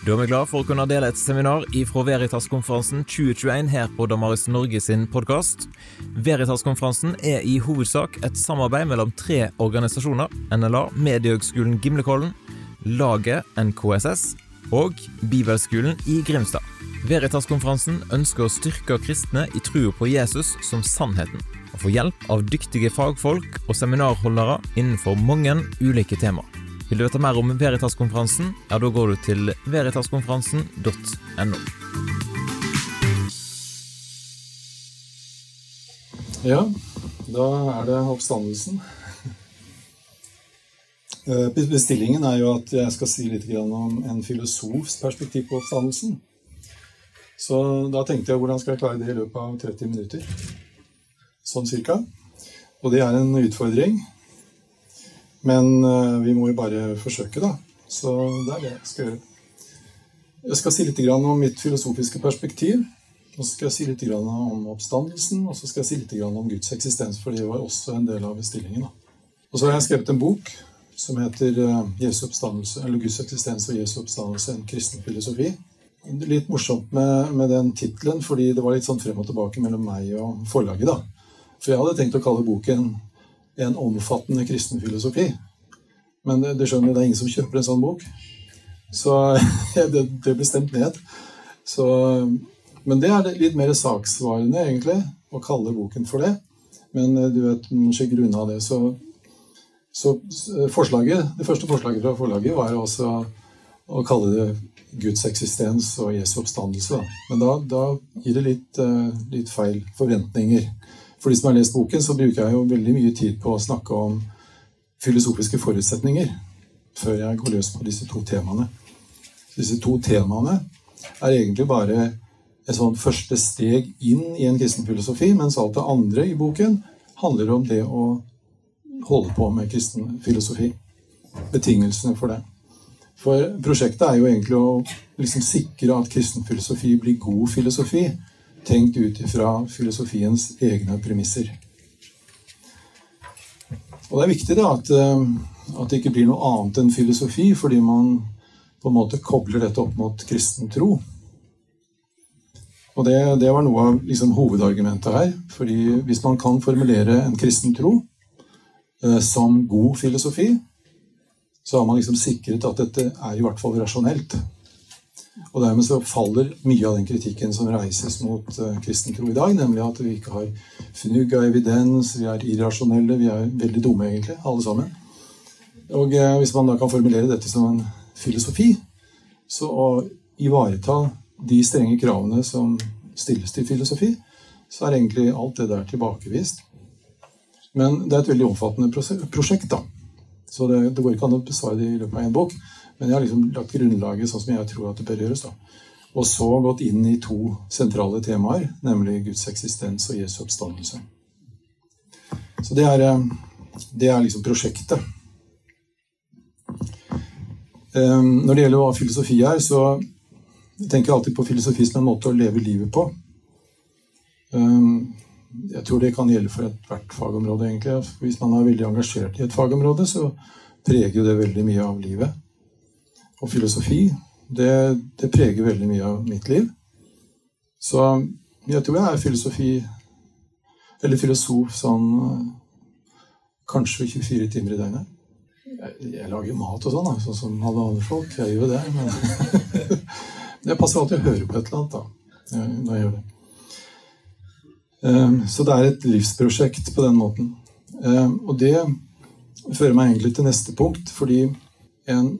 Da er vi glad for å kunne dele et seminar ifra Veritas-konferansen 2021 her på Damaris Norge sin podkast. Veritas-konferansen er i hovedsak et samarbeid mellom tre organisasjoner. NLA, Mediehøgskolen Gimlekollen, Laget NKSS og Bibelskolen i Grimstad. Veritas-konferansen ønsker å styrke kristne i trua på Jesus som sannheten, og få hjelp av dyktige fagfolk og seminarholdere innenfor mange ulike temaer. Vil du vite mer om Veritas-konferansen, ja, da går du til veritaskonferansen.no. Ja, da er det oppstandelsen. Eh, Bestillingen er jo at jeg skal si litt om en filosofs perspektiv på oppstandelsen. Så da tenkte jeg hvordan skal jeg klare det i løpet av 30 minutter. Sånn cirka. Og det er en utfordring. Men uh, vi må jo bare forsøke, da. Så det er det jeg skal gjøre. Jeg skal si litt om mitt filosofiske perspektiv. Og så skal jeg si litt om oppstandelsen, og så skal jeg si litt om Guds eksistens, for det var også en del av bestillingen. Og så har jeg skrevet en bok som heter uh, Jesu oppstandelse, eller Guds eksistens og Jesu oppstandelse, en kristen filosofi. Litt morsomt med, med den tittelen, fordi det var litt sånn frem og tilbake mellom meg og forlaget. da. For jeg hadde tenkt å kalle boken en omfattende kristen filosofi. Men det, skjønner det er ingen som kjøper en sånn bok. Så det, det ble stemt ned. Så, men det er litt mer saksvarende, egentlig, å kalle boken for det. Men eh, du vet, man skal unna det. Så, så forslaget, det første forslaget fra forlaget var også å kalle det Guds eksistens og Jesu oppstandelse. Men da, da gir det litt, eh, litt feil forventninger. For de som har lest boken, så bruker jeg jo veldig mye tid på å snakke om filosofiske forutsetninger før jeg går løs på disse to temaene. Disse to temaene er egentlig bare et sånt første steg inn i en kristen filosofi, mens alt det andre i boken handler om det å holde på med kristen filosofi. Betingelsene for det. For prosjektet er jo egentlig å liksom sikre at kristen filosofi blir god filosofi tenkt ut ifra filosofiens egne premisser. Og Det er viktig da, at, eh, at, det ikke blir noe annet enn filosofi, fordi man på en måte kobler dette opp mot kristen tro. Og Det, det var noe av liksom, hovedargumentet her. fordi Hvis man kan formulere en kristen tro eh, som god filosofi, så har man liksom sikret at dette er i hvert fall rasjonelt. Og dermed så faller mye av den kritikken som reises mot uh, kristen tro i dag, nemlig at vi ikke har fnugg av evidens, vi er irrasjonelle, vi er veldig dumme, egentlig, alle sammen. Og uh, hvis man da kan formulere dette som en filosofi, så å ivareta de strenge kravene som stilles til filosofi, så er egentlig alt det der tilbakevist. Men det er et veldig omfattende prosjekt, da. Så det, det går ikke an å besvare det i løpet av én bok. Men jeg har liksom lagt grunnlaget sånn som jeg tror at det bør gjøres. da. Og så gått inn i to sentrale temaer, nemlig Guds eksistens og Jesu oppstandelse. Så det er, eh, det er liksom prosjektet. Eh, når det gjelder hva filosofi er, så tenker jeg alltid på filosofi som en måte å leve livet på. Eh, jeg tror det kan gjelde for ethvert fagområde. egentlig. Hvis man er veldig engasjert i et fagområde, så preger det veldig mye av livet og filosofi, det, det, preger veldig mye av mitt liv. Så jeg tror jeg er filosofi Eller filosof sånn kanskje 24 timer i døgnet. Jeg, jeg lager mat og sånn, sånn som alle andre folk. Jeg gjør det. Men jeg passer alltid å høre på et eller annet da, når jeg gjør det. Um, så det er et livsprosjekt på den måten. Um, og det fører meg egentlig til neste punkt, fordi en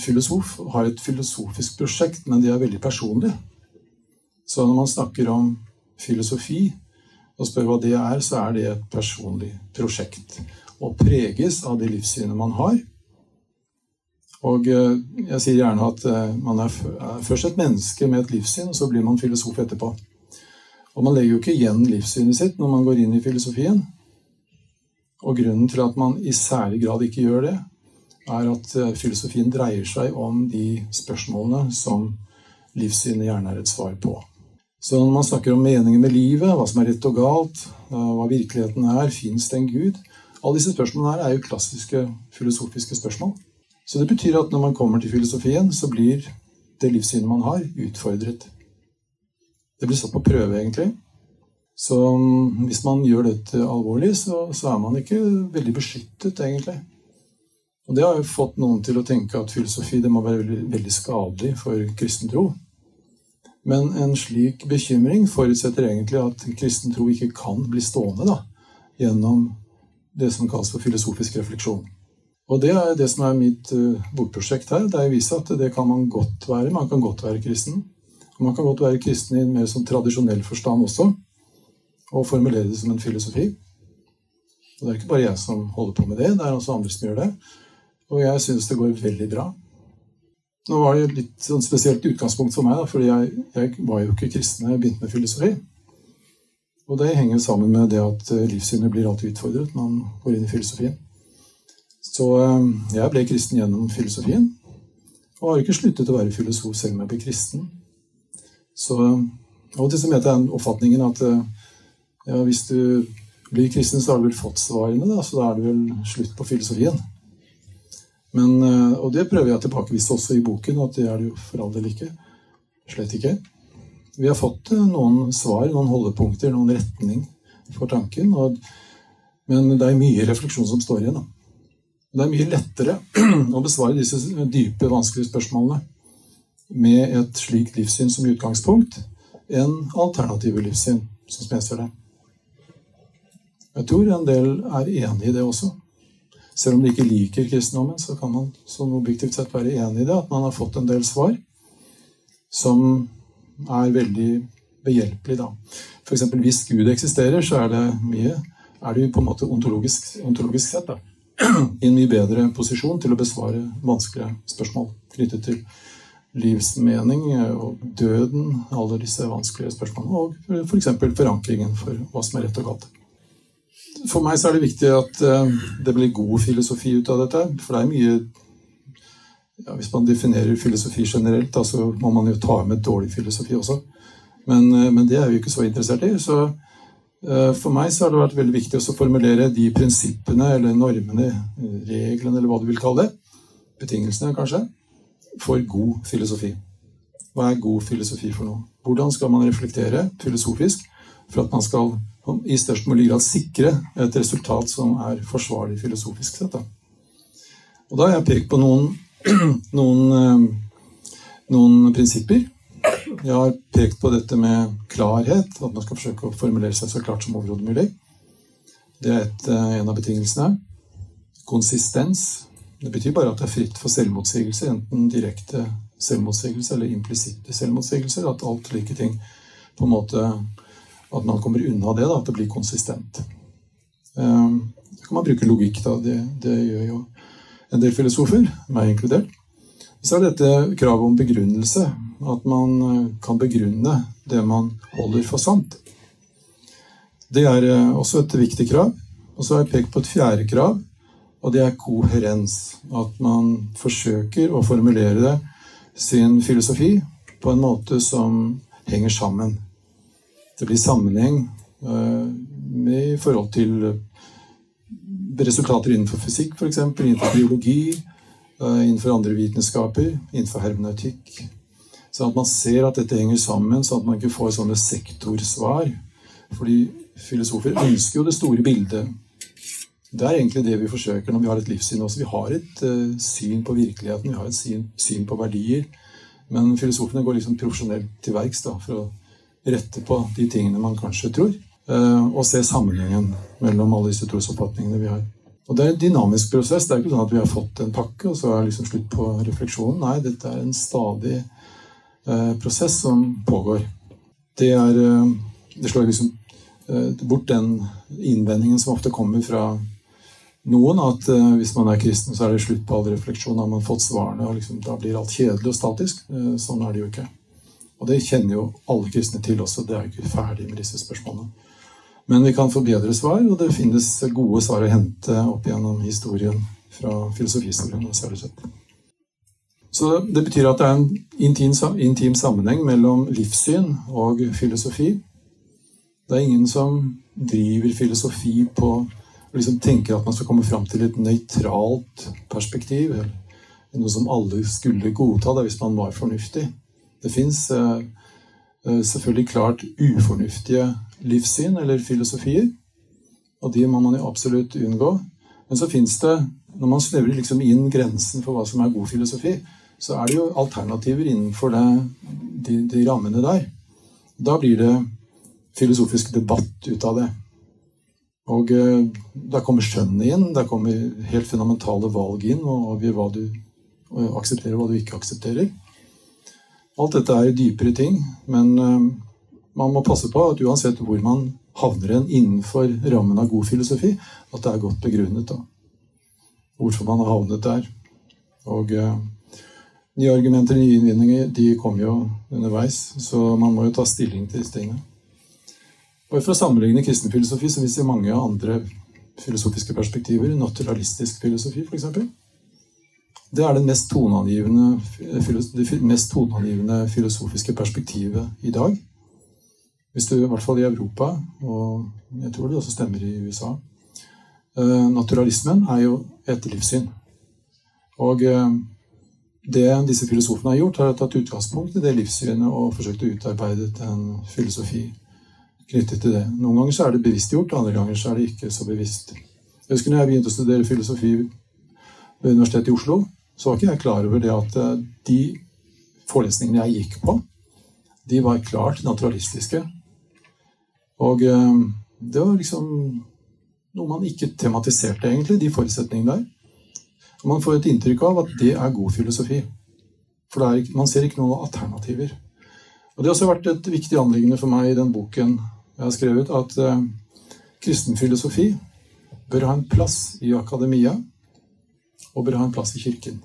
filosof har et filosofisk prosjekt, men det er veldig personlig. Så når man snakker om filosofi og spør hva det er, så er det et personlig prosjekt. Og preges av det livssynet man har. Og eh, jeg sier gjerne at eh, man er først et menneske med et livssyn, og så blir man filosof etterpå. Og man legger jo ikke igjen livssynet sitt når man går inn i filosofien. Og grunnen til at man i særlig grad ikke gjør det, er at eh, filosofien dreier seg om de spørsmålene som livssynet gjerne er et svar på. Så når man snakker om meningen med livet, hva som er rett og galt, eh, hva virkeligheten er, fins det en gud Alle disse spørsmålene her er jo klassiske filosofiske spørsmål. Så det betyr at når man kommer til filosofien, så blir det livssynet man har, utfordret. Det blir satt på prøve, egentlig. Så mm, hvis man gjør dette alvorlig, så, så, er man ikke veldig beskyttet, egentlig. Og det har jo fått noen til å tenke at filosofi må være veldig, veldig skadelig for kristen tro. Men en slik bekymring forutsetter egentlig at kristen tro ikke kan bli stående da, gjennom det som kalles for filosofisk refleksjon. Og det er det som er mitt uh, bokprosjekt her. Det er å vise at det kan man godt være. Man kan godt være kristen. Og man kan godt være kristen i en mer sånn tradisjonell forstand også. Og formulere det som en filosofi. Og det er ikke bare jeg som holder på med det. Det er også andre som gjør det. Og jeg syns det går veldig bra. Nå var det litt sånn spesielt utgangspunkt for meg, da, fordi jeg, jeg, var jo ikke kristen da jeg begynte med filosofi. Og det henger sammen med det at eh, livssynet blir alltid utfordret når man går inn i filosofien. Så eh, jeg ble kristen gjennom filosofien, og har ikke sluttet å være filosof selv om jeg ble kristen. Så Av og til så møter jeg den oppfatningen at eh, ja, hvis du blir kristen, så har du vel fått svarene, da, så da er det vel slutt på filosofien. Men, eh, og det prøver jeg å tilbakevise også i boken, at det er det jo for all del ikke. Slett ikke. Vi har fått eh, noen svar, noen holdepunkter, noen retning for tanken. Og, men det er mye refleksjon som står igjen. Da. Det er mye lettere å besvare disse dype, vanskelige spørsmålene med et slikt livssyn som utgangspunkt enn alternative livssyn, som jeg ser det. Jeg tror en del er enig i det også. Selv om de ikke liker kristendommen, så kan man sånn objektivt sett være enig i det. At man har fått en del svar som er veldig behjelpelig. da. F.eks. hvis Gud eksisterer, så er det mye er det på en måte ontologisk, ontologisk sett da, i en mye bedre posisjon til å besvare vanskelige spørsmål knyttet til livsmening og døden, alle disse vanskelige spørsmålene, og f.eks. For forankringen for hva som er rett og galt. For meg så er det viktig at eh, det blir god filosofi ut av dette. For det er mye ja, Hvis man definerer filosofi generelt, da, så må man jo ta med dårlig filosofi også. Men, eh, men det er vi ikke så interessert i. Så eh, for meg så har det vært veldig viktig å formulere de prinsippene eller normene, reglene eller hva du vil kalle det, betingelsene kanskje, for god filosofi. Hva er god filosofi for noe? Hvordan skal man reflektere filosofisk for at man skal i størst mulig grad sikre et resultat som er forsvarlig filosofisk sett. Da. Og da har jeg pekt på noen, noen, eh, noen, prinsipper. Jeg har pekt på dette med klarhet, at man skal forsøke å formulere seg så klart som overhodet mulig. Det er et, eh, en av betingelsene. Konsistens. Det betyr bare at det er fritt for selvmotsigelse, enten direkte selvmotsigelse eller implisitte selvmotsigelser. At alt like ting på en måte at man kommer unna det, da, at det blir konsistent. Um, så kan man bruke logikk, da. Det, det, gjør jo en del filosofer, meg inkludert. Så er dette kravet om begrunnelse. At man eh, kan begrunne det man holder for sant. Det er eh, også et viktig krav. Og så har jeg pekt på et fjerde krav, og det er koherens. At man forsøker å formulere sin filosofi på en måte som henger sammen. Det blir sammenheng med i forhold til eh, resultater innenfor fysikk, f.eks., innenfor biologi, eh, innenfor andre vitenskaper, innenfor hermeneutikk. Så at man ser at dette henger sammen, så at man ikke får sånne sektorsvar. Fordi filosofer ønsker jo det store bildet. Det er egentlig det vi forsøker når vi har et livssyn også. Vi har et uh, syn på virkeligheten, vi har et syn, syn på verdier. Men filosofene går liksom profesjonelt til verks for å rette på de tingene man kanskje tror, eh, og se sammenhengen mellom alle disse trosoppfatningene vi har. Og Det er en dynamisk prosess. Det er ikke sånn at vi har fått en pakke, og så er det liksom slutt på refleksjonen. Nei, dette er en stadig eh, prosess som pågår. Det er eh, Det slår liksom bort den innvendingen som ofte kommer fra noen, at hvis man er kristen, så er det slutt på all refleksjon. Har man fått svarene, og liksom, da blir alt kjedelig og statisk. Sånn er det jo ikke. Og det kjenner jo alle kristne til også. Det er jo ikke ferdig med disse spørsmålene. Men vi kan få bedre svar, og det finnes gode svar å hente opp gjennom historien fra filosofihistorien. særlig sett. Så det betyr at det er en intim, intim sammenheng mellom livssyn og filosofi. Det er ingen som driver filosofi på liksom tenker at man skal komme fram til et nøytralt perspektiv. eller noe som alle skulle godta da, hvis man var fornuftig. Det fins eh, eh, selvfølgelig klart ufornuftige livssyn eller filosofier. Og de må man jo absolutt unngå. Men så fins det, når man snevrer liksom inn grensen for hva som er god filosofi, så er det jo alternativer innenfor det, de, de rammene der. Da blir det filosofisk debatt ut av det. Og eh, da kommer skjønnet inn, da kommer helt fundamentale valg inn og avgjør hva du aksepterer og hva du ikke aksepterer. Alt dette er dypere ting, men eh, man må passe på at uansett hvor man havner en innenfor rammen av god filosofi, at det er godt begrunnet. da. Hvorfor man har havnet der. Og eh, nye argumenter, nye innvinninger, de kommer jo underveis. Så man må jo ta stilling til disse tingene. Og For å sammenligne kristen filosofi så viser mange andre filosofiske perspektiver. Naturalistisk filosofi, f.eks. Det er det mest toneangivende, det mest toneangivende filosofiske perspektivet i dag. Hvis du, I hvert fall i Europa, og jeg tror det også stemmer i USA. Eh, naturalismen er jo et livssyn. Og eh, det disse filosofene har gjort, har tatt utgangspunkt i det livssynet og forsøkt å utarbeide en filosofi knyttet til det. Noen ganger så er det bevisstgjort, andre ganger så er det ikke så bevisst. Jeg husker når jeg begynte å studere filosofi ved Universitetet i Oslo, så var ikke jeg klar over det at eh, de forelesningene jeg gikk på, de var klart naturalistiske. Og eh, det var liksom noe man ikke tematiserte, egentlig, de forutsetningene der. Og man får et inntrykk av at det er god filosofi. For er, man ser ikke noen alternativer. Og Det har også vært et viktig anliggende for meg i den boken jeg har skrevet at eh, kristen filosofi bør ha en plass i akademia og bør ha en plass i kirken.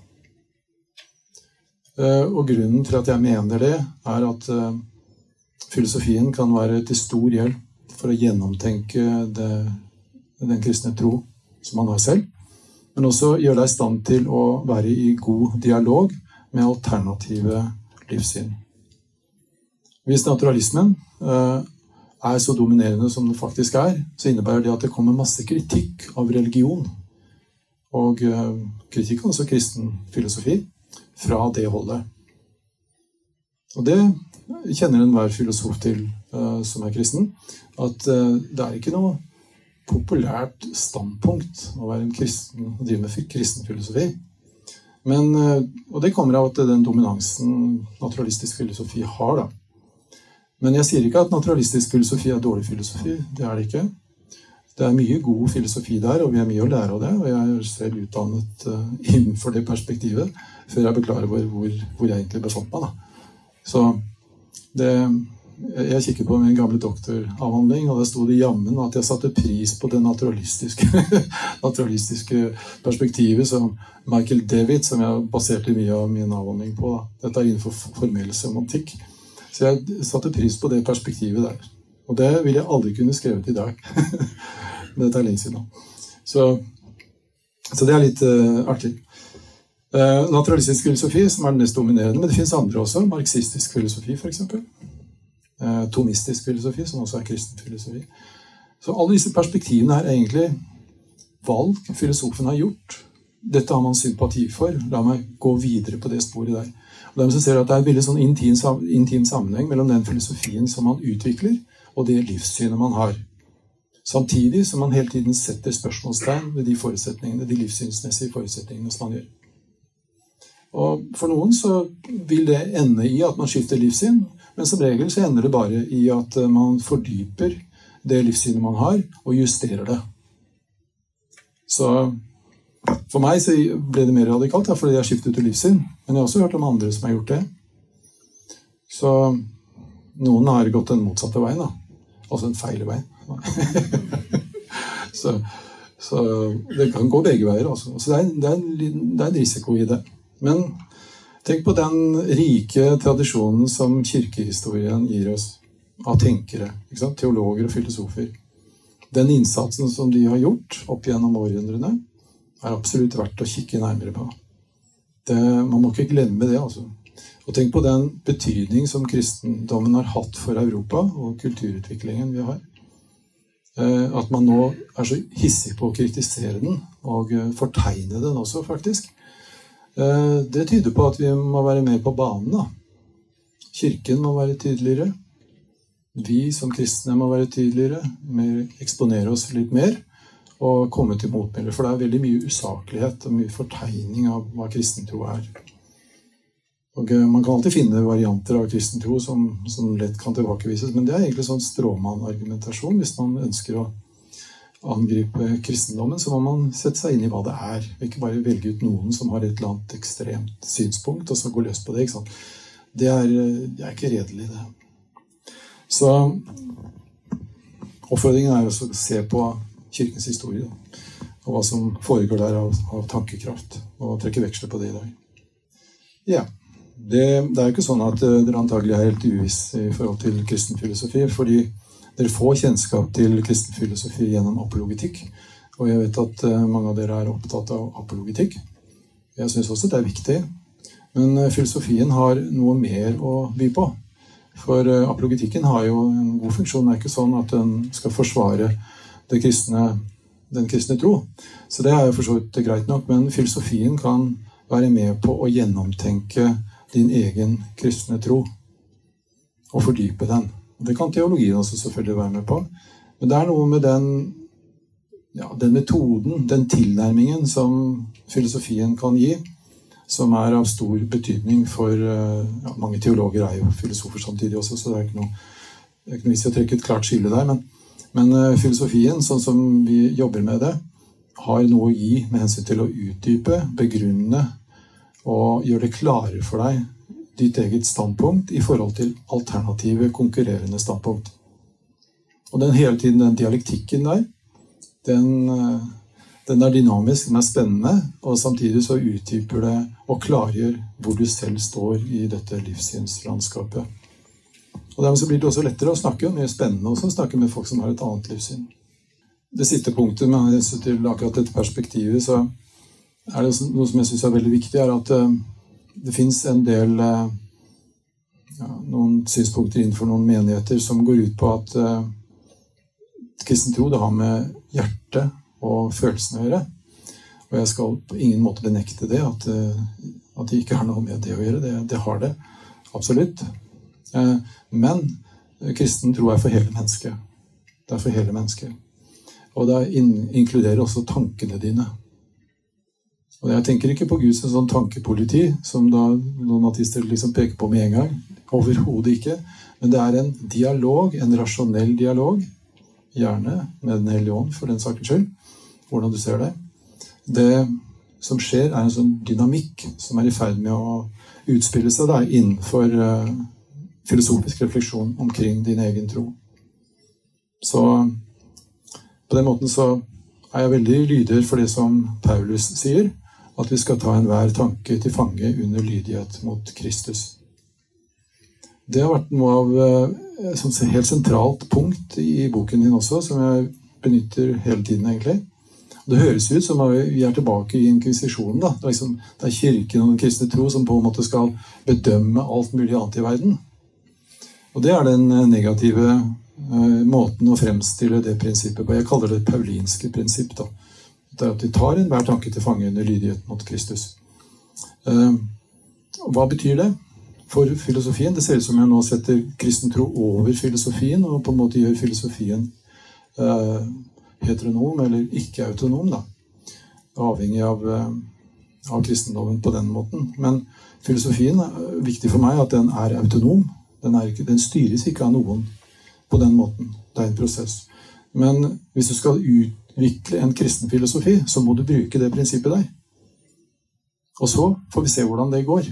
Eh, og grunnen til at jeg mener det, er at eh, filosofien kan være til stor hjelp for å gjennomtenke det, den kristne tro som man har selv, men også gjøre deg i stand til å være i god dialog med alternative livssyn. Hvis naturalismen eh, er så dominerende som den faktisk er, så innebærer det at det kommer masse kritikk av religion. Og uh, kritikk av også kristen filosofi fra det holdet. Og det kjenner enhver filosof til uh, som er kristen, at uh, det er ikke noe populært standpunkt å være en kristen og drive med kristen filosofi. Men, og det kommer av at den dominansen naturalistisk filosofi har. da. Men jeg sier ikke at naturalistisk filosofi er dårlig filosofi. Det er det ikke. Det er mye god filosofi der, og vi har mye å lære av det. Og jeg er selv utdannet uh, innenfor det perspektivet før jeg ble klar hvor, hvor, jeg egentlig befant meg. Da. Så det, jeg kikket på min gamle doktoravhandling, og der sto det jammen at jeg satte pris på det naturalistiske, naturalistiske perspektivet som Michael David, som jeg baserte mye av min avhandling på. Da. Dette er innenfor formell semantikk. Så jeg satte pris på det perspektivet der. Og det ville jeg aldri kunne skrevet i dag. Men dette er lenge siden. Så, så, det er litt uh, artig. Uh, naturalistisk filosofi, som er den mest dominerende, men det fins andre også. Marxistisk filosofi, f.eks. Uh, tomistisk filosofi, som også er kristen filosofi. Så alle disse perspektivene er egentlig valg filosofen har gjort. Dette har man sympati for. La meg gå videre på det sporet der. Og dermed så ser du at Det er en veldig sånn intim, intim, sammenheng mellom den filosofien som man utvikler, og det livssynet man har. Samtidig som man hele tiden setter spørsmålstegn ved de forutsetningene, de livssynsmessige forutsetningene som man gjør. Og For noen så vil det ende i at man skifter livssyn, men som regel så ender det bare i at man fordyper det livssynet man har, og justerer det. Så for meg så ble det mer radikalt ja, fordi jeg skiftet ut livssyn. Men jeg har også hørt om andre som har gjort det. Så noen har gått den motsatte veien. da. Altså en feil vei. så, så, det kan gå begge veier. Også. Så det er, det, er en, det er en risiko i det. Men tenk på den rike tradisjonen som kirkehistorien gir oss av tenkere, teologer og filosofer. Den innsatsen som de har gjort opp gjennom århundrene, er absolutt verdt å kikke nærmere på. Det, man må ikke glemme det. altså. Og tenk på den betydning som kristendommen har hatt for Europa og kulturutviklingen vi har. Eh, at man nå er så hissig på å kritisere den, og eh, fortegne den også, faktisk. Eh, det tyder på at vi må være med på banen. da. Kirken må være tydeligere. Vi som kristne må være tydeligere, mer, eksponere oss litt mer og komme til motmæle. For det er veldig mye usaklighet og mye fortegning av hva kristentro er. Og eh, Man kan alltid finne varianter av kristentro som, som lett kan tilbakevises, men det er egentlig sånn stråmannargumentasjon. Hvis man ønsker å angripe kristendommen, så må man sette seg inn i hva det er. Ikke bare velge ut noen som har et eller annet ekstremt synspunkt, og så gå løs på det. Det er, det er ikke redelig, det. Så oppfordringen er å se på kirkens historie. Og hva som foregår der av, av, tankekraft. Og trekke veksler på det i dag. Ja. Det, det er jo ikke sånn at dere antagelig er helt uvisse i forhold til kristen filosofi. fordi dere får kjennskap til kristen filosofi gjennom apologitikk. Og jeg vet at mange av dere er opptatt av apologitikk. Jeg syns også det er viktig. Men filosofien har noe mer å by på. For apologitikken har jo en god funksjon. Det er ikke sånn at den skal forsvare kristne, den kristne tro. Så det er jo for så vidt greit nok. Men filosofien kan være med på å gjennomtenke din egen kristne tro. Og fordype den. Det kan teologien også selvfølgelig være med på. Men det er noe med den, ja, den metoden, den tilnærmingen, som filosofien kan gi, som er av stor betydning for ja, Mange teologer er jo filosofer samtidig også, så det er ikke noe, det er ikke noe vits i å trekke et klart skille der. men men uh, filosofien, sånn som vi jobber med det, har noe å gi med hensyn til å utdype, begrunne og gjør det klarere for deg ditt eget standpunkt i forhold til alternative, konkurrerende standpunkt. Og den hele tiden den dialektikken der, den, uh, den er dynamisk, den er spennende, og samtidig så utdyper det og klargjør hvor du selv står i dette livssynslandskapet. Og Dermed så blir det også lettere å snakke, og mer spennende også å snakke med folk som har et annet livssyn. Det siste punktet med hensyn til akkurat dette perspektivet, så er det noe som jeg syns er veldig viktig, er at uh, det fins en del uh, ja, noen synspunkter innenfor noen menigheter som går ut på at uh, kristen tro det har med hjertet og følelsene å gjøre. Og jeg skal på ingen måte benekte det, at, at det ikke har noe med det å gjøre. Det, det har det absolutt. Uh, men kristen tro er for hele mennesket. Det er for hele mennesket. Og det inkluderer også tankene dine. Og Jeg tenker ikke på Gud som sånn tankepoliti, som da noen artister liksom peker på med en gang. Overhodet ikke. Men det er en dialog, en rasjonell dialog. Gjerne med Den hellige ånd, for den saks skyld. Hvordan du ser det. Det som skjer, er en sånn dynamikk som er i ferd med å utspille seg da, innenfor uh, filosofisk refleksjon omkring din egen tro. Så på den måten så er jeg veldig lyder for det som Paulus sier, at vi skal ta enhver tanke til fange under lydighet mot Kristus. Det har vært noe av et eh, helt sentralt punkt i boken din også, som jeg benytter hele tiden, egentlig. Det høres ut som vi er tilbake i inkvisisjonen. Det, liksom, det er kirken og den kristne tro som på en måte skal bedømme alt mulig annet i verden. Og det er den eh, negative uh, måten å fremstille det prinsippet på. Jeg kaller det paulinske prinsipp. da. Det er at de tar enhver tanke til fange under lydighet mot Kristus. Uh, hva betyr det for filosofien? Det ser ut som jeg nå setter kristen tro over filosofien, og på en måte gjør filosofien uh, heteronom eller ikke-autonom. da. Avhengig av, av kristendommen på den måten. Men filosofien er viktig for meg at den er autonom. Den, ikke, den, styres ikke av noen på den måten. Det er en prosess. Men hvis du skal utvikle en kristen filosofi, så må du bruke det prinsippet der. Og så får vi se hvordan det går.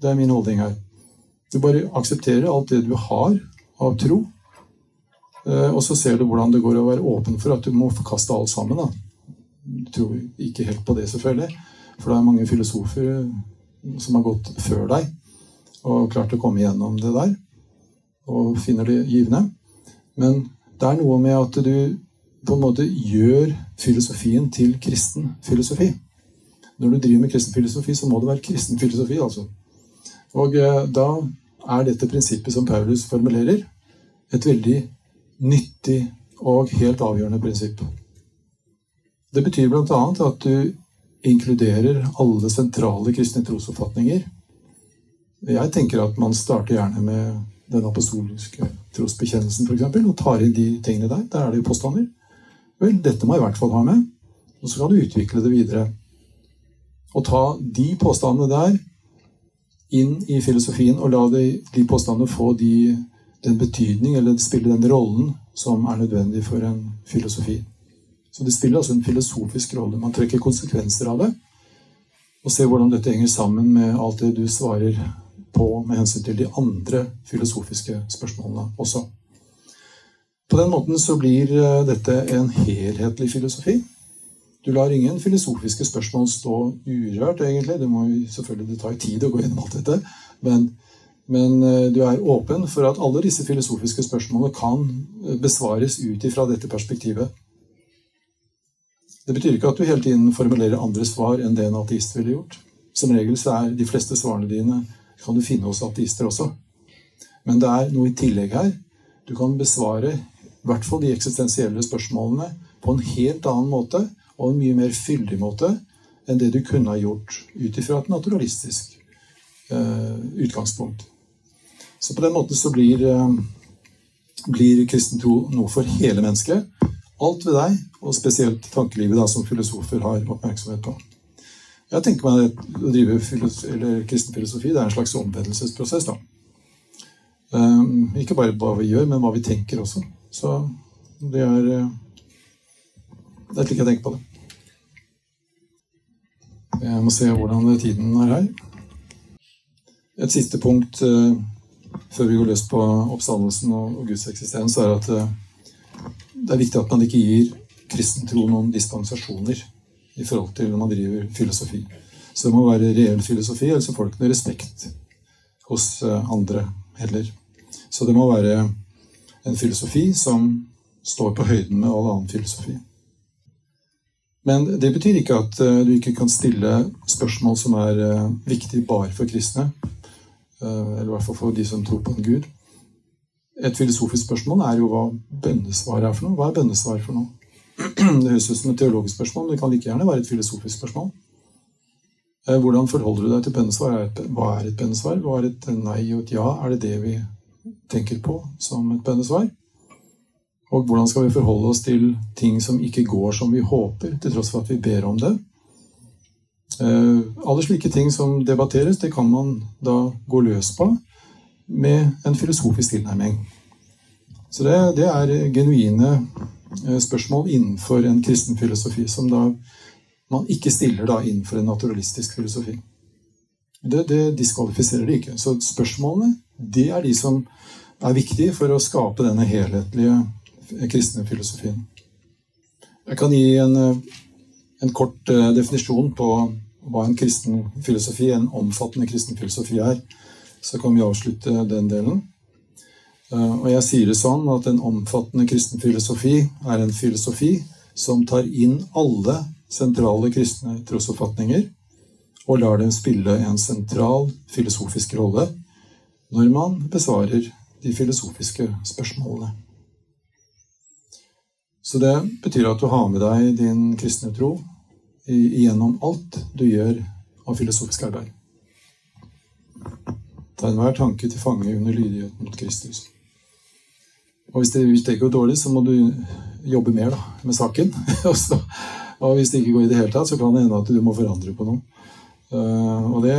Det er min holdning her. Du bare aksepterer alt det du har av tro, eh, og så ser du hvordan det går å være åpen for at du må forkaste alt sammen. da. Du tror ikke helt på det, selvfølgelig. For det er mange filosofer som har gått før deg og klart å komme gjennom det der og finner det givende. Men det er noe med at du på en måte gjør filosofien til kristen filosofi. Når du driver med kristen filosofi, så må det være kristen filosofi. altså. Og eh, da er dette prinsippet som Paulus formulerer, et veldig nyttig og helt avgjørende prinsipp. Det betyr bl.a. at du inkluderer alle sentrale kristne trosoppfatninger. Jeg tenker at man starter gjerne med den apostoliske trosbekjennelsen for eksempel, og tar inn de tingene der. Der er det jo påstander. Vel, dette må jeg i hvert fall ha med. Og så kan du utvikle det videre. Og ta de påstandene der inn i filosofien, og la de, de påstandene få de, den betydning, eller spille den rollen, som er nødvendig for en filosofi. Så det spiller altså en filosofisk rolle. Man trekker konsekvenser av det, og ser hvordan dette henger sammen med alt det du svarer på med hensyn til de andre filosofiske spørsmålene også. På den måten så blir eh, dette en helhetlig filosofi. Du lar ingen filosofiske spørsmål stå urørt, egentlig. Det må selvfølgelig det tar tid å gå gjennom alt dette. Men, men, eh, du er åpen for at alle disse filosofiske spørsmålene kan eh, besvares ut ifra dette perspektivet. Det betyr ikke at du hele tiden formulerer andre svar enn det en ateist ville gjort. Som regel så er de fleste svarene dine kan du finne hos ateister også. Men det er noe i tillegg her. Du kan besvare i hvert fall de eksistensielle spørsmålene på en helt annen måte og en mye mer fyldig måte enn det du kunne ha gjort ut ifra et naturalistisk eh, utgangspunkt. Så på den måten så blir, eh, blir kristen tro noe for hele mennesket. Alt ved deg, og spesielt tankelivet da, som filosofer har oppmerksomhet på. Jeg tenker meg at Å drive kristen filosofi det er en slags omvendelsesprosess. da. Um, ikke bare hva vi gjør, men hva vi tenker også. Så det er uh, Det er slik jeg tenker på det. Jeg må se hvordan tiden er her. Et siste punkt uh, før vi går løs på oppstandelsen og, Guds eksistens, er at uh, det er viktig at man ikke gir kristen tro noen dispensasjoner i forhold til når man driver filosofi. Så det må være reell filosofi, ellers får du ikke noe respekt hos eh, andre heller. Så det må være en filosofi som står på høyden med all annen filosofi. Men det betyr ikke at eh, du ikke kan stille spørsmål som er eh, viktige bare for kristne. Eller i hvert fall for de som tror på en gud. Et filosofisk spørsmål er jo hva bønnesvaret er for noe. Hva er bønnesvar for noe? Det høres ut som et teologisk spørsmål, men det kan like gjerne være et filosofisk spørsmål. Eh, hvordan forholder du deg til bønnesvar? Hva er et bønnesvar? Hva er et nei og et ja? Er det det vi tenker på som et bønnesvar? Og hvordan skal vi forholde oss til ting som ikke går som vi håper, til tross for at vi ber om det? Eh, alle slike ting som debatteres, det kan man da gå løs på med en filosofisk tilnærming. Så det, det er genuine Eh, spørsmål innenfor en kristen filosofi som da man ikke stiller da innenfor en naturalistisk filosofi. Det, det diskvalifiserer det ikke. Så spørsmålene det er de som er viktige for å skape denne helhetlige kristne filosofien. Jeg kan gi en, en kort eh, definisjon på hva en kristen filosofi, en omfattende kristen filosofi er. Så kan vi avslutte den delen. Eh, og jeg sier det sånn at en omfattende kristen filosofi er en filosofi som tar inn alle sentrale kristne trosoppfatninger og lar dem spille en sentral filosofisk rolle når man besvarer de filosofiske spørsmålene. Så det betyr at du har med deg din kristne tro gjennom alt du gjør av filosofisk arbeid. Ta enhver tanke til fange under lydighet mot Kristus. Og hvis det, hvis det går dårlig, så må du jobbe mer da, med saken. og, og, hvis det ikke går i det hele tatt, så kan det hende at du må forandre på noe. Uh, og det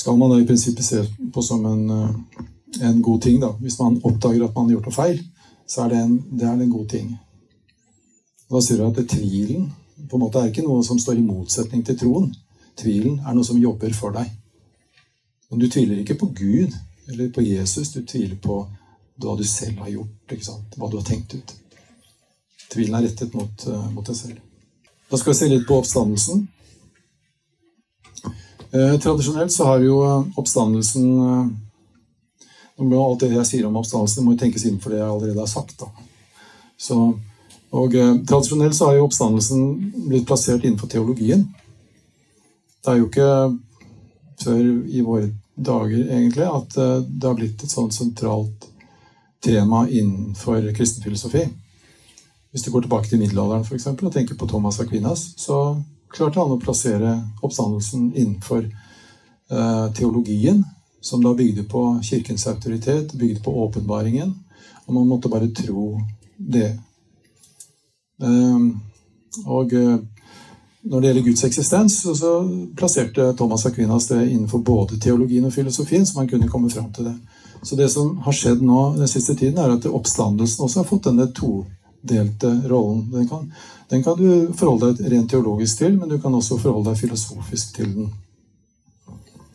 skal man da i prinsippet se på som en, uh, en, god ting. da. Hvis man oppdager at man har gjort noe feil, så er det en, det er en god ting. Og da sier du at tvilen på en måte er ikke noe som står i motsetning til troen. Tvilen er noe som jobber for deg. Men du tviler ikke på Gud eller på Jesus, du tviler på hva du selv har gjort, hva du har tenkt ut. Tvilen er rettet mot, uh, mot, deg selv. Da skal vi se litt på oppstandelsen. Eh, tradisjonelt så har jo oppstandelsen oppstandelsen må Alt det jeg sier om oppstandelsen, må tenkes innenfor det jeg allerede har sagt. Så, og eh, Tradisjonelt så har jo oppstandelsen blitt plassert innenfor teologien. Det er jo ikke før i våre dager egentlig at eh, det har blitt et sånt sentralt tema innenfor kristen filosofi. Hvis du går tilbake til middelalderen for eksempel, og tenker på Thomas Aquinas, så klarte han å plassere oppstandelsen innenfor eh, teologien, som da bygde på kirkens autoritet, bygde på åpenbaringen. Og man måtte bare tro det. Eh, og uh, når det gjelder Guds eksistens, så, plasserte Thomas Aquinas det innenfor både teologien og filosofien, så man kunne komme fram til det. Så det som har skjedd nå den siste tiden, er at oppstandelsen også har fått denne todelte rollen. Den kan, den kan du forholde deg rent teologisk til, men du kan også forholde deg filosofisk til den.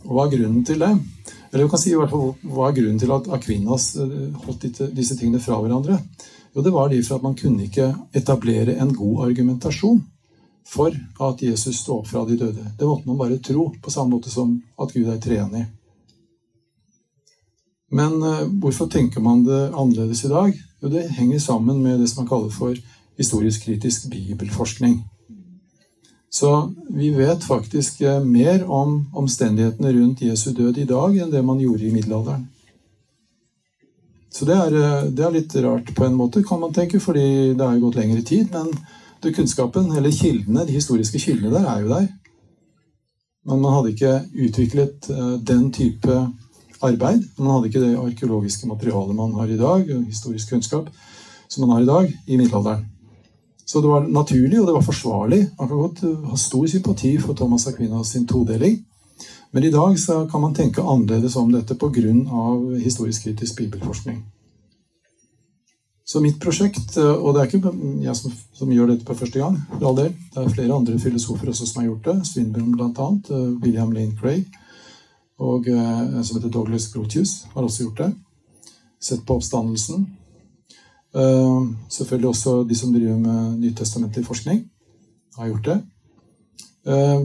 Og hva er grunnen til det? Eller du kan si i hvert fall, Hva er grunnen til at Aquinas eh, holdt disse tingene fra hverandre? Jo, det var de for at man kunne ikke etablere en god argumentasjon for at Jesus sto opp fra de døde. Det måtte man bare tro, på samme måte som at Gud er treenig. Men uh, hvorfor tenker man det annerledes i dag? Jo, det henger sammen med det som man kaller for historisk kritisk bibelforskning. Så vi vet faktisk eh, mer om omstendighetene rundt Jesu død i dag enn det man gjorde i middelalderen. Så det er, eh, det er, litt rart på en måte, kan man tenke, fordi det har gått lengre tid. Men det kunnskapen, eller kildene, de historiske kildene der, er jo der. Men man hadde ikke utviklet eh, den type arbeid. Man hadde ikke det arkeologiske materialet man har i dag, historisk kunnskap, som man har i dag, i middelalderen. Så det var naturlig, og det var forsvarlig. Man kan godt ha stor sympati for Thomas Aquinas sin todeling. Men i dag så kan man tenke annerledes om dette pga. historisk-kritisk bibelforskning. Så mitt prosjekt, og det er ikke jeg som, som, gjør dette på første gang, for all del, det er flere andre filosofer også som har gjort det, Swinburne bl.a., William Lane Craig, og en som heter Douglas Grotius, har også gjort det. Sett på oppstandelsen, Eh, selvfølgelig også de som driver med nytestamentlig forskning, har gjort det. Eh,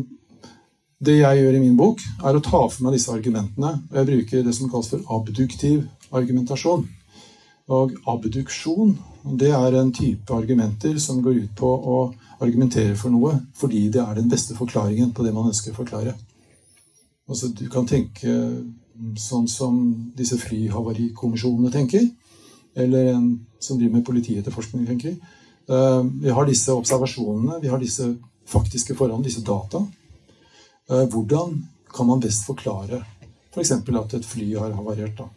det jeg gjør i min bok, er å ta for meg disse argumentene. og Jeg bruker det som kalles for abduktiv argumentasjon. Og abduksjon det er en type argumenter som går ut på å argumentere for noe fordi det er den beste forklaringen på det man ønsker å forklare. Altså, du kan tenke sånn som disse flyhavarikommisjonene tenker eller en som driver med politietterforskning, tenker. Eh, vi har disse observasjonene, vi har disse faktiske forholdene, disse data. Eh, hvordan kan man best forklare f.eks. For at et fly har havarert? Da?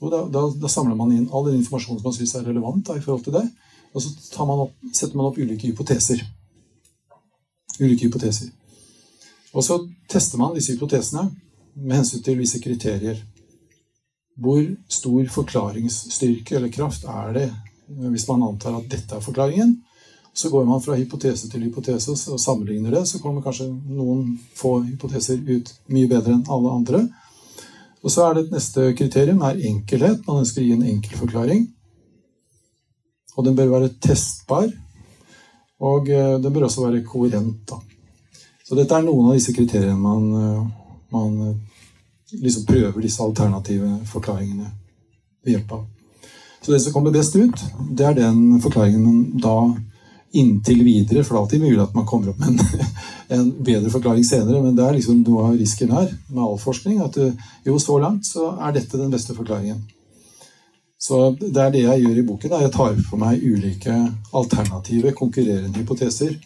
Da, da, da, samler man inn all den informasjonen som man syns er relevant da, i forhold til det. Og så man opp, setter man opp ulike hypoteser. Ulike hypoteser. Og så tester man disse hypotesene med hensyn til visse kriterier. Hvor stor forklaringsstyrke eller kraft er det hvis man antar at dette er forklaringen? Så går man fra hypotese til hypotese og sammenligner det. Så kommer kanskje noen få hypoteser ut mye bedre enn alle andre. Og så er det et neste kriterium er enkelhet. Man ønsker å gi en enkel forklaring. Og den bør være testbar. Og eh, den bør også være koherent. Da. Så dette er noen av disse kriteriene man, eh, man liksom prøver disse alternative forklaringene ved hjelp av. Så det som kommer best ut, det er den forklaringen man da inntil videre For det er alltid mulig at man kommer opp med en, en bedre forklaring senere, men det er liksom noe av risken her med all forskning. At jo, så langt så er dette den beste forklaringen. Så det er det jeg gjør i boken. Jeg tar for meg ulike alternative, konkurrerende hypoteser.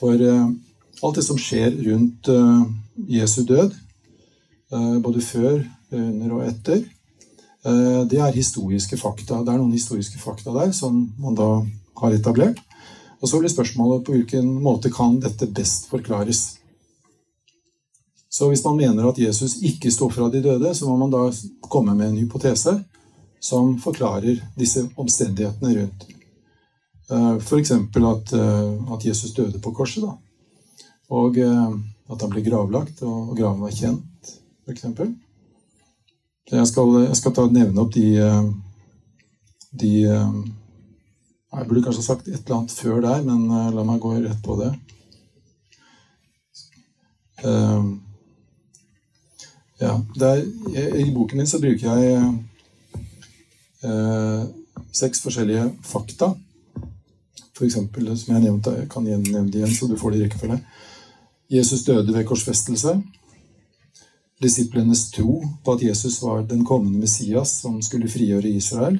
For uh, alt det som skjer rundt uh, Jesu død, Eh, både før, under og etter. Eh, det er historiske fakta. Det er noen historiske fakta der som man da har etablert. Og så blir spørsmålet på hvilken måte kan dette best forklares. Så hvis man mener at Jesus ikke sto fra de døde, så må man da komme med en hypotese som forklarer disse omstendighetene rundt. Eh, F.eks. At, at Jesus døde på korset. Da. Og at han ble gravlagt, og graven var kjent f.eks. Jeg skal, jeg skal ta, nevne opp de, eh, de eh, Jeg burde kanskje sagt et eller annet før der, men eh, la meg gå rett på det. Ja, der, I boken min så bruker jeg eh, seks forskjellige fakta. For eksempel, som jeg nevnte, jeg kan nevne det igjen, så du får det i rekkefølge. Jesus døde ved korsfestelse. Disiplenes tro på at Jesus var den kommende Messias som skulle frigjøre Israel,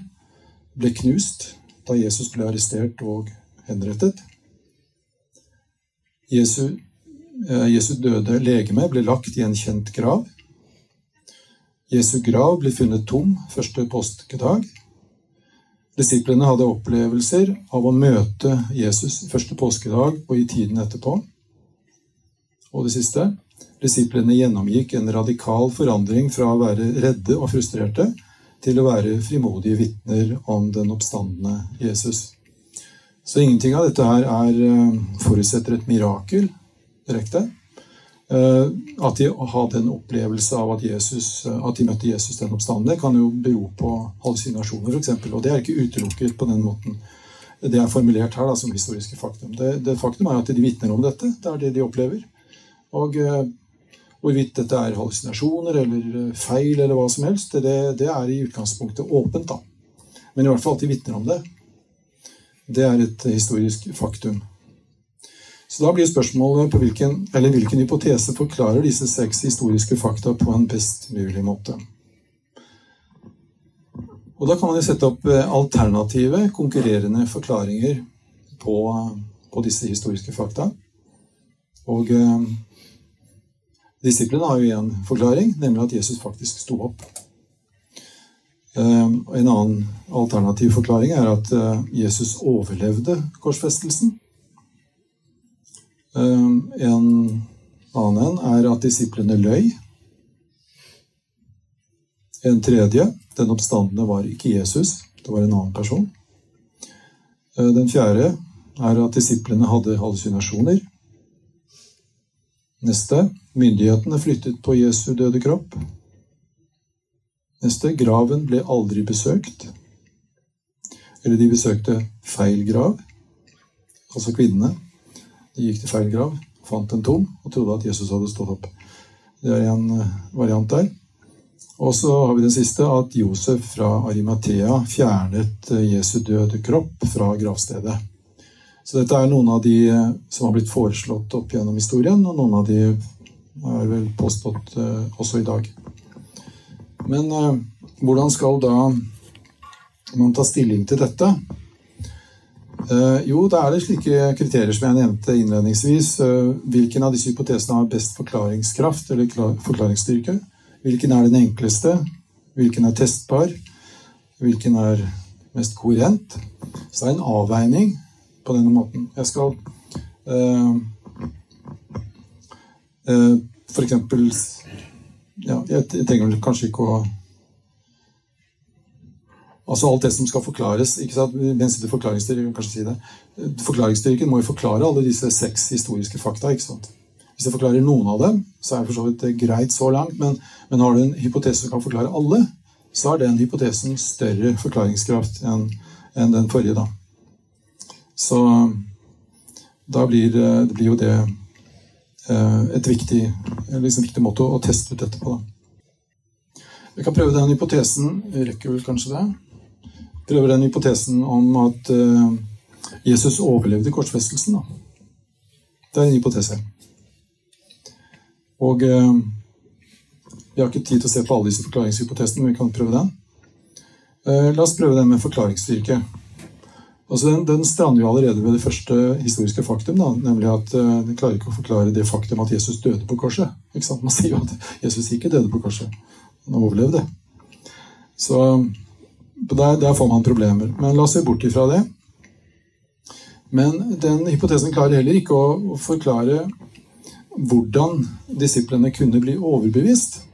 ble knust da Jesus ble arrestert og henrettet. Jesu, eh, Jesu døde legeme ble lagt i en kjent grav. Jesu grav ble funnet tom første påskedag. Disiplene hadde opplevelser av å møte Jesus første påskedag og i tiden etterpå. Og det siste disiplene gjennomgikk en radikal forandring fra å være redde og frustrerte til å være frimodige vitner om den oppstandende Jesus. Så ingenting av dette her er, eh, forutsetter et mirakel direkte. Eh, at de hadde en opplevelse av at, Jesus, eh, at de møtte Jesus den oppstandende, kan jo bero på hallusinasjoner, f.eks. Og det er ikke utelukket på den måten. Det er formulert her da, som historiske faktum. Det, det faktum er at de vitner om dette. Det er det de opplever. Og eh, hvorvidt dette er hallusinasjoner eller feil eller hva som helst, det, det er i utgangspunktet åpent. da. Men i hvert fall at de vitner om det. Det er et historisk faktum. Så da blir spørsmålet på hvilken, eller hvilken hypotese forklarer disse seks historiske fakta på en best mulig måte. Og Da kan man jo sette opp eh, alternative, konkurrerende forklaringer på, på disse historiske fakta. Og eh, disiplene har jo én forklaring, nemlig at Jesus faktisk sto opp. Eh, en annen alternativ forklaring er at eh, Jesus overlevde korsfestelsen. Eh, en annen er at disiplene løy. En tredje den oppstandende var ikke Jesus, det var en annen person. Den fjerde er at disiplene hadde hallusinasjoner. Neste myndighetene flyttet på Jesu døde kropp. Neste graven ble aldri besøkt. Eller de besøkte feil grav. Altså kvinnene. De gikk til feil grav, fant en tom og trodde at Jesus hadde stått opp. Det er en eh, variant der. Og så har vi den siste, at Josef fra Arimathea fjernet eh, Jesu døde kropp fra gravstedet. Så dette er noen av de eh, som har blitt foreslått opp gjennom historien, og noen av de er vel påstått også i dag. Men eh, hvordan skal da man ta stilling til dette? Eh, jo, da er det slike kriterier som jeg nevnte innledningsvis. Eh, hvilken av disse hypotesene har best forklaringskraft eller forklaringsstyrke? Hvilken er den enkleste? Hvilken er testbar? Hvilken er mest koherent? Så det er en avveining på denne måten. Jeg skal uh, uh, for eksempel ja, jeg trenger kanskje ikke å Altså alt det som skal forklares. ikke sant? Mens det forklaringsstyrken, kanskje si det. Forklaringsstyrken må jo forklare alle disse seks historiske fakta. ikke sant? Hvis jeg forklarer noen av dem, så er det for så vidt greit så langt. Men, men har du en hypotese som kan forklare alle, så har den hypotesen større forklaringskraft enn en den forrige. da. Så da blir det blir jo det Eh, et viktig, liksom viktig måte å teste ut dette på. Da. Vi kan prøve den hypotesen rekker vel kanskje det? Prøve den hypotesen om at uh, Jesus overlevde korsfestelsen. Da. Det er en hypotese. Og Vi har ikke tid til å se på alle disse forklaringshypotesene, men vi kan prøve den. La oss prøve den med forklaringsstyrke. Altså den, den strander jo allerede ved det første historiske faktum, da, nemlig at uh, den klarer ikke å forklare det faktum at Jesus døde på korset. Man sier jo at Jesus ikke døde på korset. Han overlevde. Så der, der, får man problemer. Men la oss se bort ifra det. Men den hypotesen klarer heller ikke å, å forklare hvordan disiplene kunne bli overbevist.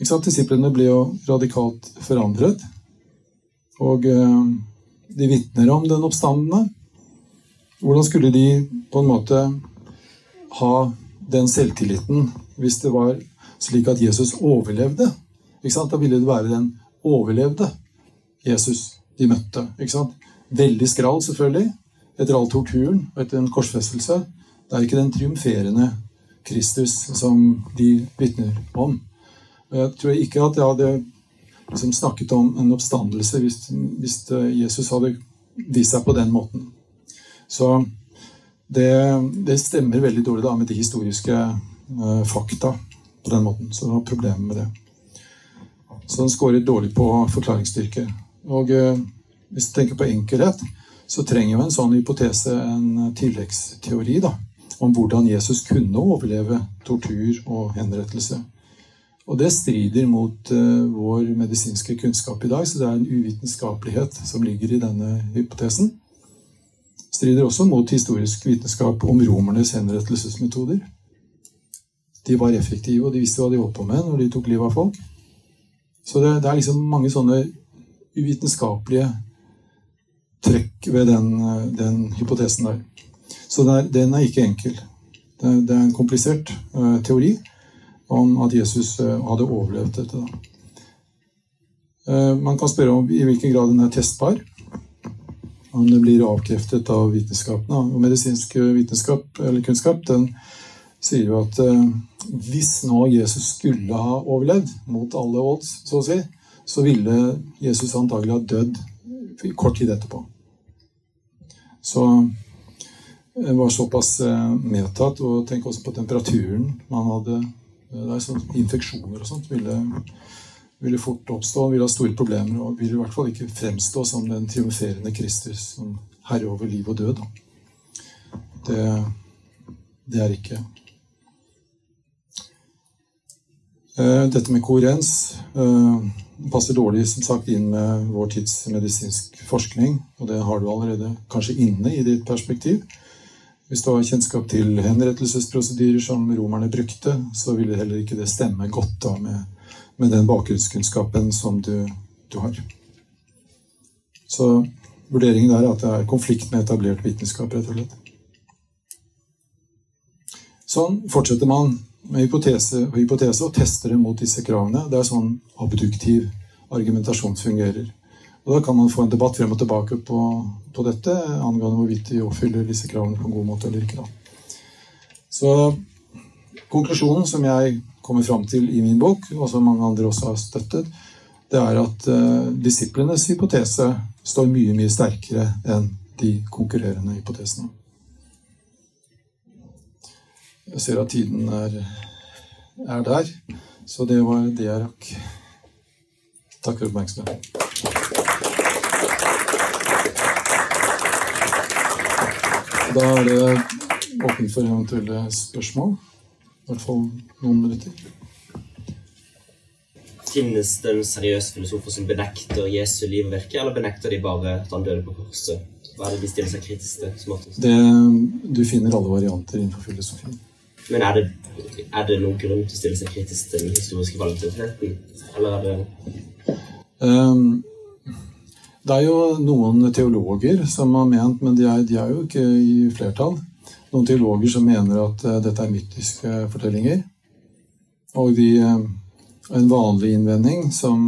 Disiplene ble jo radikalt forandret. Og uh, de vitner om den oppstandende. Hvordan skulle de på en måte ha den selvtilliten hvis det var slik at Jesus overlevde? Da ville det være den overlevde Jesus de møtte. Veldig skral, selvfølgelig, etter all torturen og etter en korsfestelse. Det er ikke den triumferende Kristus som de vitner om. Jeg tror ikke at jeg hadde liksom snakket om en oppstandelse hvis, hvis Jesus hadde vist seg på den måten. Så det, det stemmer veldig dårlig da med de historiske uh, fakta på den måten. Så det var problemer med det. Så den scorer dårlig på forklaringsstyrke. Og uh, hvis du tenker på enkelhet, så trenger jo en sånn hypotese en tilleggsteori da, om hvordan Jesus kunne overleve tortur og henrettelse. Og det strider mot uh, vår medisinske kunnskap i dag, så det er en uvitenskapelighet som ligger i denne hypotesen. Strider også mot historisk vitenskap om romernes henrettelsesmetoder. De var effektive, og de visste hva de holdt på med når de tok livet av folk. Så det, det er liksom mange sånne uvitenskapelige trekk ved den, den hypotesen der. Så den er, den er ikke enkel. Det, det, er en komplisert uh, teori om at Jesus uh, hadde overlevd dette. Uh, man kan spørre om i hvilken grad den er testbar. Om det blir avkreftet av vitenskapene. Og medisinsk vitenskap eller kunnskap den sier jo at hvis nå Jesus skulle ha overlevd mot alle odds, så å si, så ville Jesus antagelig ha dødd kort tid etterpå. Så det var såpass eh, medtatt. Og tenk også på temperaturen man hadde. Det er sånn Infeksjoner og sånt ville, ville fort oppstå, ville ha store problemer og ville i hvert fall ikke fremstå som den triumferende Kristus som herre over liv og død. Det, det er ikke eh, Dette med koherens eh, passer dårlig som sagt inn med vår tids medisinsk forskning, og det har du allerede kanskje inne i ditt perspektiv. Hvis du var kjennskap til henrettelsesprosedyrer som romerne brukte, så ville heller ikke det stemme godt da med, med den bakgrunnskunnskapen som du, du, har. Så vurderingen er at det er konflikt med etablert vitenskap, rett og slett. Sånn fortsetter man med hypotese, hypotese og tester det mot disse kravene. Det er sånn abduktiv argumentasjon fungerer. Og Da kan man få en debatt frem og tilbake på, på dette angående hvorvidt de oppfyller disse kravene på en god måte eller ikke. Da. Så konklusjonen som jeg kommer fram til i min bok, og som mange andre også har støttet, det er at uh, disiplenes hypotese står mye, mye sterkere enn de konkurrerende hypotesene. Jeg ser at tiden er, er der, så det var det jeg rakk. Takk for oppmerksomheten. Da er det åpent for eventuelle spørsmål. I hvert fall noen minutter. Finnes det en seriøs filosofer som benekter Jesu liv og virke, eller benekter de bare at han døde på korset? Hva er det de stiller seg kritisk til? Det, du finner alle varianter innenfor filosofien. Men er det, er det noen grunn til å stille seg kritisk til den historiske kvaliteten? Eller er det um, det er jo noen teologer som har ment, men de er, de er jo ikke i flertall. Noen teologer som mener at uh, dette er mytiske fortellinger. Og de, uh, en vanlig innvending som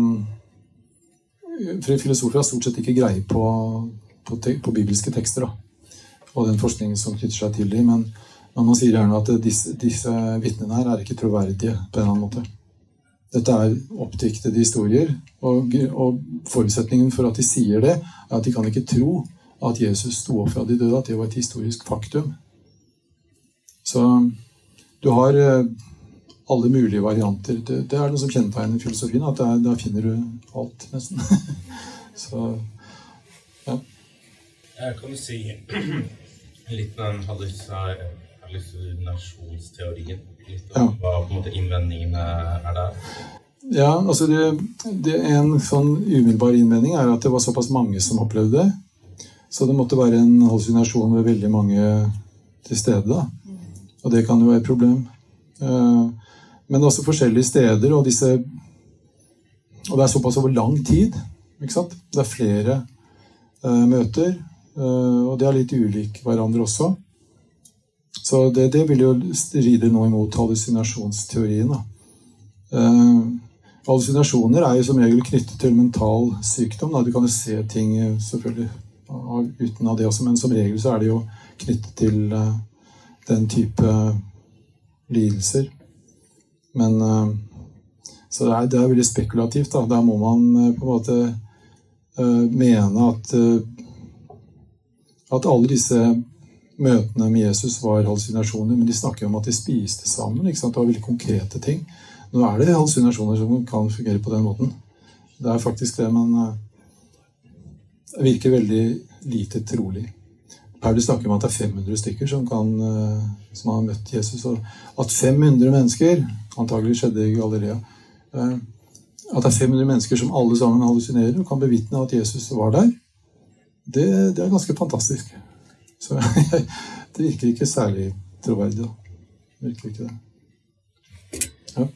For filosofer har stort sett ikke greie på, på, te, på bibelske tekster. Da, og den forskningen som knytter seg til dem. Men, men man sier gjerne at disse, disse vitnene her er ikke troverdige på en eller annen måte. Dette er oppdiktede historier, og, og, forutsetningen for at de sier det, er at de kan ikke tro at Jesus sto opp fra de døde, at det var et historisk faktum. Så du har eh, alle mulige varianter. Det, det er noe som kjennetegner filosofien, at der, der finner du alt, nesten. Så ja. Kan du si litt om nasjonsteorien. litt om hva på en måte innvendingene er der? Ja, altså det, det, En sånn umiddelbar innvending er at det var såpass mange som opplevde det. Så det måtte være en hallusinasjon ved veldig mange til stede. da. Og det kan jo være et problem. Eh, men også forskjellige steder, og disse Og det er såpass over lang tid. ikke sant? Det er flere uh, møter, uh, og de er litt ulike hverandre også. Så det, det vil jo stride noe imot hallusinasjonsteorien. Uh, hallusinasjoner er jo som regel knyttet til mental sykdom. Da. Du kan jo se ting selvfølgelig uten av det også, men som regel så er det jo knyttet til uh, den type lidelser. Men uh, Så det er, det er, veldig spekulativt. Da. Der må man på en måte mene at at alle disse møtene med Jesus var hallusinasjoner, men de snakker om at de spiste sammen. Det var veldig konkrete ting. Nå er det hallusinasjoner som kan fungere på den måten. Det er faktisk det, men, virker veldig lite trolig. Paulus snakker om at det er 500 stykker som, kan, eh, som har møtt Jesus. Og at 500 mennesker antagelig skjedde i Galleria eh, At det er 500 mennesker som alle sammen hallusinerer og kan bevitne at Jesus var der, det, det er ganske fantastisk. Så det virker ikke særlig troverdig. da. Det virker ikke det. Ja.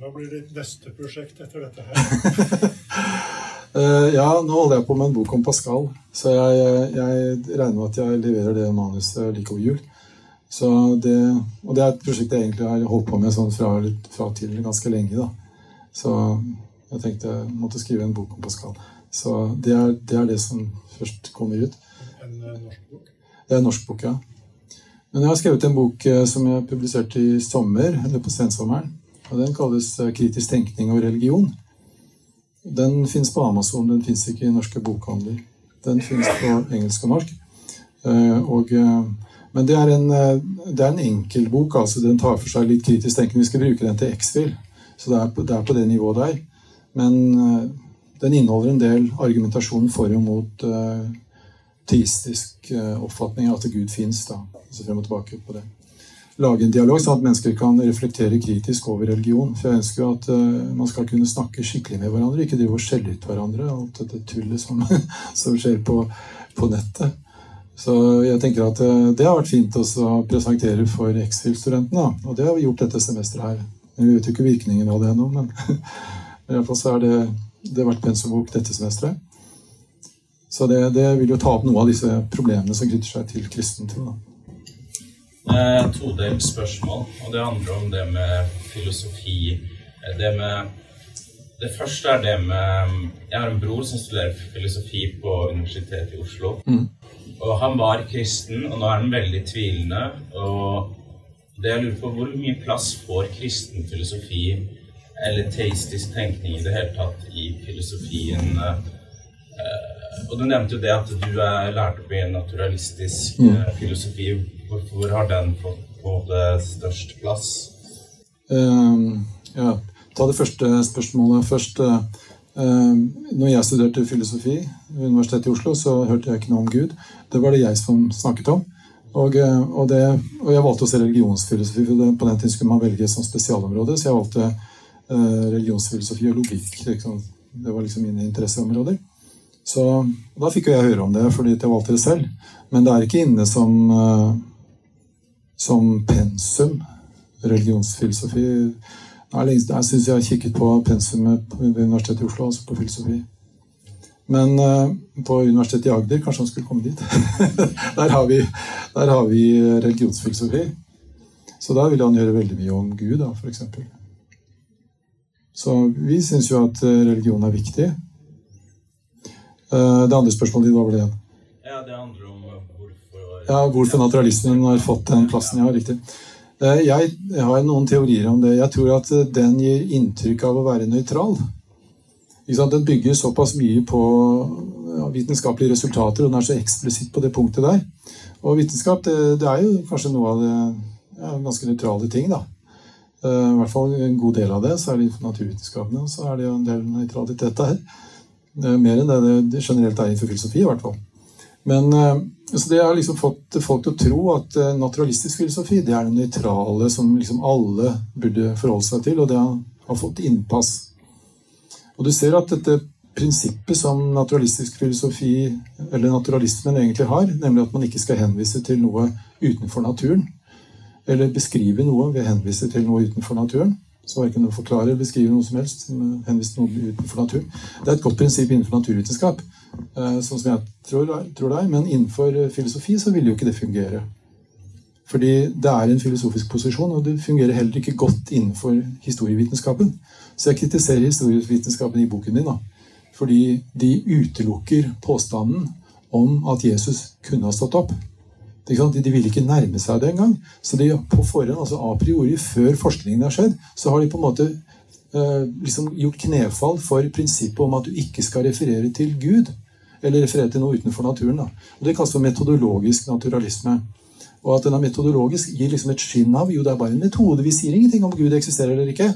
Hva blir ditt neste prosjekt etter dette her? Eh, ja, nå holder jeg på med en bok om Pascal. Så jeg, jeg regner med at jeg leverer det manuset like over jul. Så det, og det er et prosjekt jeg egentlig har holdt på med sånn fra, litt, fra til ganske lenge. da. Så jeg tenkte jeg måtte skrive en bok om Pascal. Så det er det, er det som først kommer ut. En eh, norsk bok? Det er en norsk bok, ja. Men jeg har skrevet en bok eh, som jeg publiserte i sommer, eller på sensommeren. Og Den kalles eh, 'Kritisk tenkning og religion'. Den fins på Amazon, den fins ikke i norske bokhandler. Den fins på engelsk og norsk. Eh, Og, men det er en, det er en enkel bok. altså Den tar for seg litt kritisk tenkning. Vi skal bruke den til X-Fil, så det er, på, det er på det nivået der. Men den inneholder en del argumentasjon for og mot teistisk eh, oppfatning av at Gud fins. Altså frem og tilbake på det. Lage en dialog sånn at mennesker kan reflektere kritisk over religion. For jeg ønsker jo at uh, man skal kunne snakke skikkelig med hverandre, ikke drive og skjelle ut hverandre. Alt dette tullet som, som skjer på, på nettet. Så jeg tenker at uh, det har vært fint å presentere for X-FIL-studentene. Og det har vi gjort dette semesteret her. Men Vi vet jo ikke virkningen av det ennå, men i hvert fall så er det, det har vært pensumbok dette semesteret. Så det, det vil jo ta opp noe av disse problemene som knytter seg til kristen tro. Eh, todelt spørsmål, og det handler om det med filosofi. Det med Det første er det med Jeg har en bror som studerer filosofi på Universitetet i Oslo. Mm. Og han var kristen, og nå er han veldig tvilende. Og det jeg lurer på, hvor mye plass får kristen filosofi, eller teistisk tenkning i det hele tatt, i filosofien? Eh, og du nevnte jo det at du er lært opp i naturalistisk Mm. eh, filosofi. Hvorfor har den fått på det størst plass? Ehm, ja, ta det første spørsmålet først. Uh, når jeg studerte filosofi ved Universitetet i Oslo, så hørte jeg ikke noe om Gud. Det var det jeg som snakket om. Og, eh, og, det, og jeg valgte også religionsfilosofi, for det, på den tiden skulle man velge som spesialområde. Så jeg valgte uh, religionsfilosofi og logikk. Liksom. Det var liksom mine interesseområder. Så da fikk jo jeg høre om det fordi jeg valgte det selv. Men det er ikke inne som, eh, som pensum religionsfilosofi. Jeg syns jeg har kikket på pensumet ved Universitetet i Oslo, altså på filosofi. Men eh, på Universitetet i Agder, kanskje han skulle komme dit. der, har vi, der har vi religionsfilosofi. Så der vil han gjøre veldig mye om Gud, da, f.eks. Så vi syns jo at eh, religion er viktig. Eh, Det andre spørsmålet ditt, var det igjen? Ja, det handler om hvorfor Ja, hvorfor naturalismen har fått den plassen. Ja, riktig. Eh, Jeg har noen teorier om det. Jeg tror at eh, den gir inntrykk av å være nøytral. Den bygger såpass mye på vitenskapelige resultater, og den er så eksplisitt på det punktet der. Og vitenskap det, det er jo kanskje noe av det ja, ganske nøytrale ting. da. I hvert fall en god del av det, særlig for naturvitenskapene. Og så er det jo en del nøytralitet der. Mer enn det det, generelt er innenfor filosofi, i hvert fall. Men eh, så det har liksom fått folk til å tro at eh, naturalistisk filosofi det er det nøytrale som liksom alle burde forholde seg til, og det har fått innpass. Og du ser at dette prinsippet som naturalistisk filosofi, eller naturalismen, egentlig har, nemlig at man ikke skal henvise til noe utenfor naturen, eller beskrive noe ved å henvise til noe utenfor naturen, så verken forklarer, forklare eller beskriver noe som helst som henviser til noe utenfor natur. Det er et godt prinsipp innenfor naturvitenskap, eh, sånn som jeg tror, tror det er, men innenfor eh, filosofi så vil jo ikke det fungere. Fordi det er en filosofisk posisjon, og det fungerer heller ikke godt innenfor historievitenskapen. Så jeg kritiserer historievitenskapen i boken min, da. Fordi de utelukker påstanden om at Jesus kunne ha stått opp. Sant? De vil ikke nærme seg det engang. Så de på forhånd, altså a priori, før forskningen har skjedd, så har de på en måte eh, liksom gjort knefall for prinsippet om at du ikke skal referere til Gud. Eller referere til noe utenfor naturen. Da. Og Det kalles for metodologisk naturalisme. Og at den er metodologisk gir liksom et skinn av jo det er bare en metode. Vi sier ingenting om Gud eksisterer eller ikke.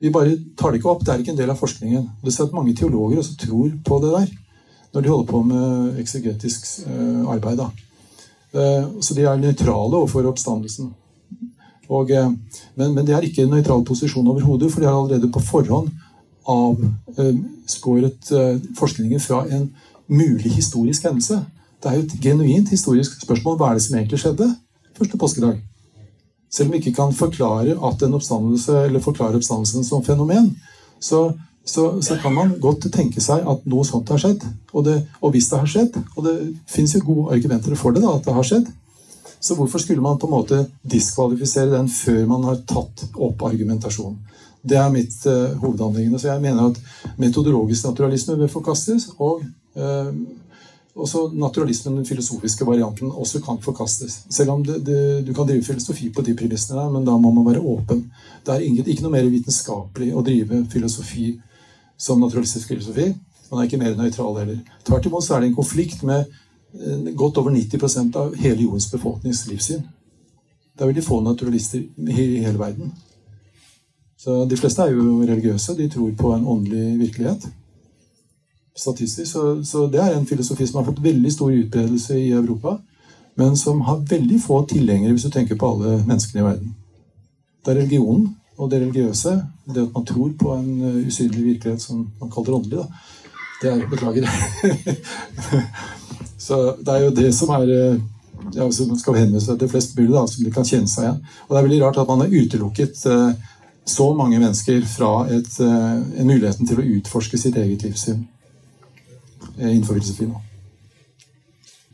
Vi bare tar det ikke opp. Det er ikke en del av forskningen. Det er at mange teologer også tror på det der. når de holder på med eksegetisk eh, arbeid. Da. Eh, så de er nøytrale overfor oppstandelsen. Og, eh, men, men de er ikke en nøytral posisjon overhodet, for de har allerede på forhånd avskåret forskningen fra en mulig historisk hendelse. Det er jo et genuint historisk spørsmål hva er det som egentlig skjedde første påskedag. Selv om vi ikke kan forklare oppstandelse, forklare oppstandelsen som fenomen, så så, så, kan man godt tenke seg at noe sånt har skjedd. Og, det, og hvis det har skjedd, og det fins jo gode argumenter for det, da, at det har skjedd, så hvorfor skulle man på en måte diskvalifisere den før man har tatt opp argumentasjonen? Det er mitt uh, hovedanliggende. Så jeg mener at metodologisk naturalisme bør forkastes. Og uh, også naturalismen, den filosofiske varianten, også kan forkastes. Selv om det, det, du kan drive filosofi på de premissene der, men da må man være åpen. Det er ikke, noe mer vitenskapelig å drive filosofi som naturalistisk filosofi. Man er ikke mer nøytral heller. Tvert imot så er det en konflikt med eh, godt over 90% av hele jordens befolknings livssyn. Det er veldig få naturalister i hele verden. Så De fleste er jo religiøse. De tror på en åndelig virkelighet. Statistisk. Så, så det er en filosofi som har fått veldig stor utbredelse i Europa, men som har veldig få tilhengere hvis du tenker på alle menneskene i verden. Det er religionen og det religiøse, det at man tror på en eh, usynlig virkelighet som man kaller åndelig, da, det er Beklager. så det er jo det som er eh, ja, som skal henvende seg til flest mulig, da, som de kan kjenne seg igjen. Og det er veldig rart at man har utelukket uh, så mange mennesker fra et, en muligheten til å utforske sitt eget livssyn innenfor filosofien.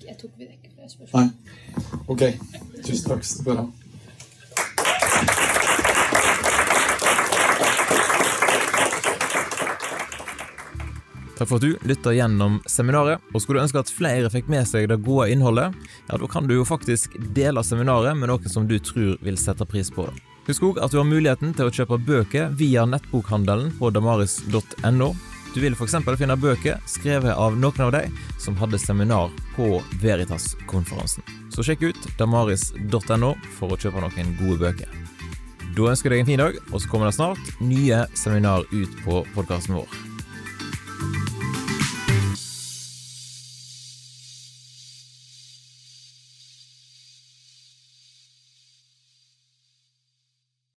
Jeg tok vi ikke flere spørsmål. Nei. Ok. Tusen takk skal du ha. Takk for at du lytta gjennom seminaret. Og skulle du ønske at flere fikk med seg det gode innholdet, ja, da kan du jo faktisk dele seminaret med noen som du tror vil sette pris på det. Husk òg at du har muligheten til å kjøpe bøker via nettbokhandelen på damaris.no. Du vil f.eks. finne bøker skrevet av noen av de som hadde seminar på Veritas-konferansen. Så sjekk ut damaris.no for å kjøpe noen gode bøker. Da ønsker jeg deg en fin dag, og så kommer det snart nye seminar ut på podkasten vår.